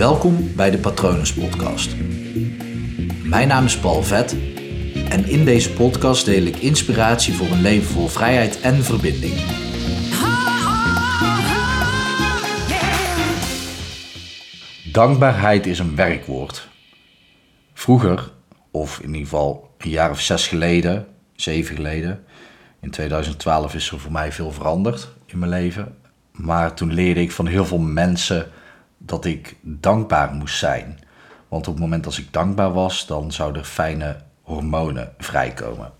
Welkom bij de Patronus Podcast. Mijn naam is Paul Vet en in deze podcast deel ik inspiratie voor een leven vol vrijheid en verbinding. Dankbaarheid is een werkwoord. Vroeger, of in ieder geval een jaar of zes geleden, zeven geleden, in 2012 is er voor mij veel veranderd in mijn leven. Maar toen leerde ik van heel veel mensen dat ik dankbaar moest zijn. Want op het moment als ik dankbaar was, dan zouden er fijne hormonen vrijkomen.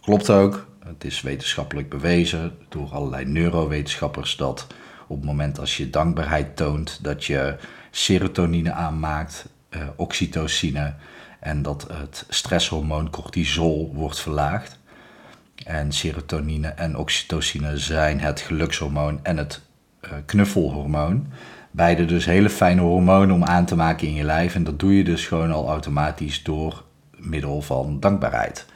Klopt ook. Het is wetenschappelijk bewezen door allerlei neurowetenschappers dat op het moment als je dankbaarheid toont, dat je serotonine aanmaakt, uh, oxytocine en dat het stresshormoon cortisol wordt verlaagd. En serotonine en oxytocine zijn het gelukshormoon en het uh, knuffelhormoon. Beide dus hele fijne hormonen om aan te maken in je lijf. En dat doe je dus gewoon al automatisch door middel van dankbaarheid.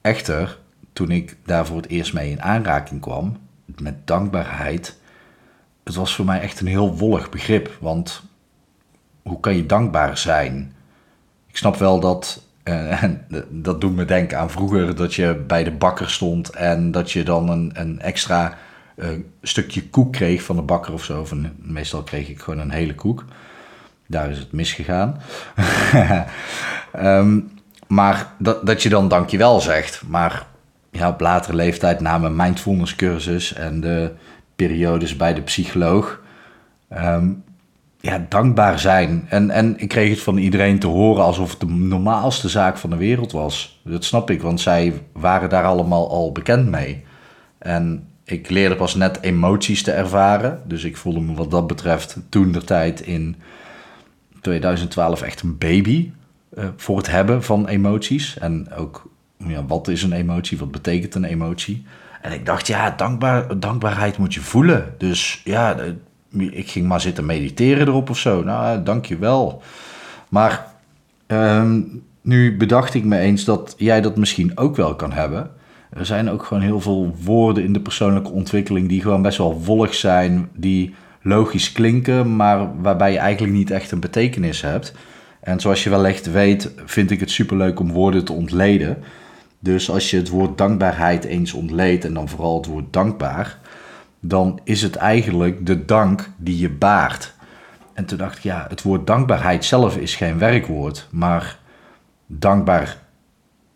Echter, toen ik daar voor het eerst mee in aanraking kwam, met dankbaarheid, het was voor mij echt een heel wollig begrip. Want hoe kan je dankbaar zijn? Ik snap wel dat, uh, dat doet me denken aan vroeger, dat je bij de bakker stond en dat je dan een, een extra een stukje koek kreeg van de bakker of zo. Van, meestal kreeg ik gewoon een hele koek. Daar is het misgegaan. um, maar dat, dat je dan dankjewel zegt. Maar ja, op latere leeftijd na mijn mindfulness cursus en de periodes bij de psycholoog. Um, ja, dankbaar zijn. En, en ik kreeg het van iedereen te horen alsof het de normaalste zaak van de wereld was. Dat snap ik, want zij waren daar allemaal al bekend mee. En ik leerde pas net emoties te ervaren. Dus ik voelde me wat dat betreft toen de tijd in 2012 echt een baby uh, voor het hebben van emoties. En ook, ja, wat is een emotie? Wat betekent een emotie? En ik dacht, ja, dankbaar, dankbaarheid moet je voelen. Dus ja, ik ging maar zitten mediteren erop of zo. Nou, dank je wel. Maar um, nu bedacht ik me eens dat jij dat misschien ook wel kan hebben. Er zijn ook gewoon heel veel woorden in de persoonlijke ontwikkeling die gewoon best wel wollig zijn, die logisch klinken, maar waarbij je eigenlijk niet echt een betekenis hebt. En zoals je wellicht weet, vind ik het superleuk om woorden te ontleden. Dus als je het woord dankbaarheid eens ontleedt en dan vooral het woord dankbaar, dan is het eigenlijk de dank die je baart. En toen dacht ik, ja, het woord dankbaarheid zelf is geen werkwoord, maar dankbaar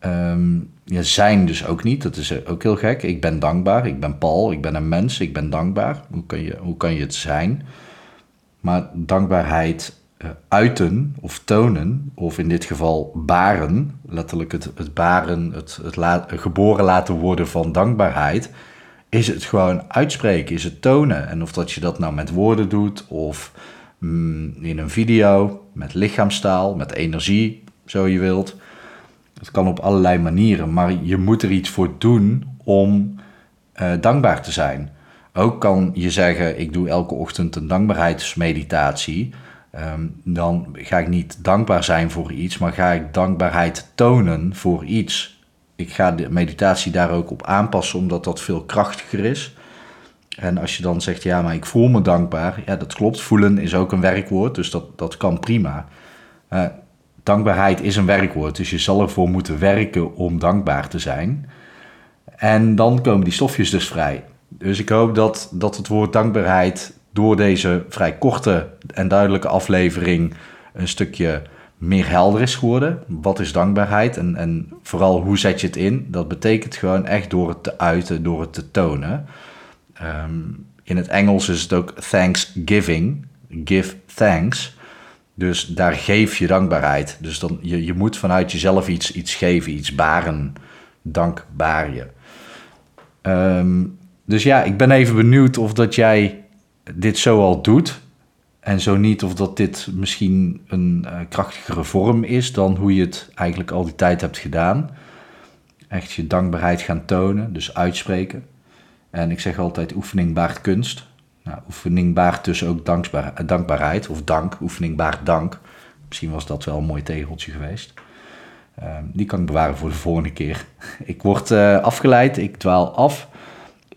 um, ja, zijn dus ook niet. Dat is ook heel gek. Ik ben dankbaar. Ik ben Paul. Ik ben een mens. Ik ben dankbaar. Hoe kan je, hoe kan je het zijn? Maar dankbaarheid uh, uiten of tonen, of in dit geval baren, letterlijk het, het baren, het, het geboren laten worden van dankbaarheid, is het gewoon uitspreken, is het tonen. En of dat je dat nou met woorden doet of mm, in een video, met lichaamstaal, met energie, zo je wilt. Het kan op allerlei manieren, maar je moet er iets voor doen om uh, dankbaar te zijn. Ook kan je zeggen, ik doe elke ochtend een dankbaarheidsmeditatie. Um, dan ga ik niet dankbaar zijn voor iets, maar ga ik dankbaarheid tonen voor iets. Ik ga de meditatie daar ook op aanpassen, omdat dat veel krachtiger is. En als je dan zegt, ja, maar ik voel me dankbaar. Ja, dat klopt. Voelen is ook een werkwoord, dus dat, dat kan prima. Uh, dankbaarheid is een werkwoord, dus je zal ervoor moeten werken om dankbaar te zijn. En dan komen die stofjes dus vrij. Dus ik hoop dat, dat het woord dankbaarheid door deze vrij korte en duidelijke aflevering een stukje meer helder is geworden. Wat is dankbaarheid en, en vooral hoe zet je het in? Dat betekent gewoon echt door het te uiten, door het te tonen. Um, in het Engels is het ook thanksgiving, give thanks. Dus daar geef je dankbaarheid. Dus dan, je, je moet vanuit jezelf iets, iets geven, iets baren. Dankbaar je. Um, dus ja, ik ben even benieuwd of dat jij dit zo al doet. En zo niet of dat dit misschien een uh, krachtigere vorm is dan hoe je het eigenlijk al die tijd hebt gedaan. Echt je dankbaarheid gaan tonen, dus uitspreken. En ik zeg altijd oefening baart kunst. Nou, oefening dus ook dankbaar, dankbaarheid, of dank, oefening baart dank. Misschien was dat wel een mooi tegeltje geweest. Uh, die kan ik bewaren voor de volgende keer. Ik word uh, afgeleid, ik dwaal af.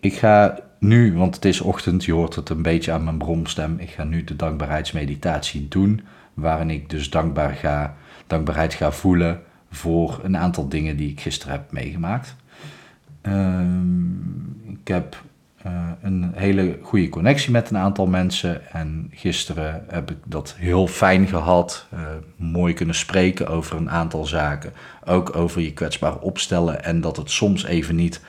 Ik ga nu, want het is ochtend, je hoort het een beetje aan mijn bromstem. Ik ga nu de dankbaarheidsmeditatie doen, waarin ik dus dankbaar ga, dankbaarheid ga voelen voor een aantal dingen die ik gisteren heb meegemaakt. Ehm, ik heb een hele goede connectie met een aantal mensen. En gisteren heb ik dat heel fijn gehad. Uh, mooi kunnen spreken over een aantal zaken. Ook over je kwetsbaar opstellen. En dat het soms even niet,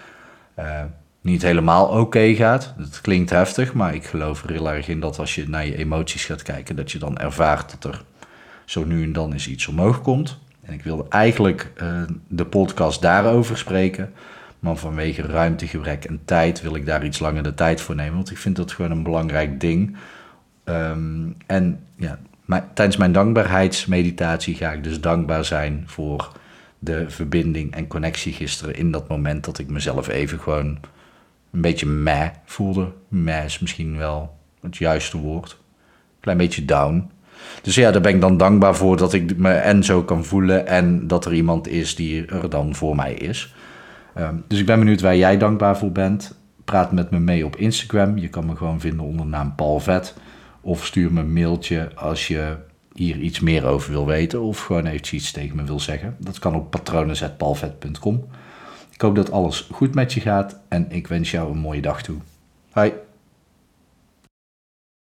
uh, niet helemaal oké gaat. Het klinkt heftig, maar ik geloof er heel erg in dat als je naar je emoties gaat kijken, dat je dan ervaart dat er zo nu en dan eens iets omhoog komt. En ik wilde eigenlijk de podcast daarover spreken. Maar vanwege ruimtegebrek en tijd wil ik daar iets langer de tijd voor nemen. Want ik vind dat gewoon een belangrijk ding. Um, en ja, tijdens mijn dankbaarheidsmeditatie ga ik dus dankbaar zijn voor de verbinding en connectie gisteren. In dat moment dat ik mezelf even gewoon een beetje meh voelde. Meh is misschien wel het juiste woord. Klein beetje down. Dus ja, daar ben ik dan dankbaar voor dat ik me en zo kan voelen. En dat er iemand is die er dan voor mij is. Ehm, dus ik ben benieuwd waar jij dankbaar voor bent. Praat met me mee op Instagram. Je kan me gewoon vinden onder de naam Paul Vet. Of stuur me een mailtje als je hier iets meer over wil weten. Of gewoon even iets tegen me wil zeggen. Dat kan op patronen.palvet.com. Ik hoop dat alles goed met je gaat. En ik wens jou een mooie dag toe. Hoi.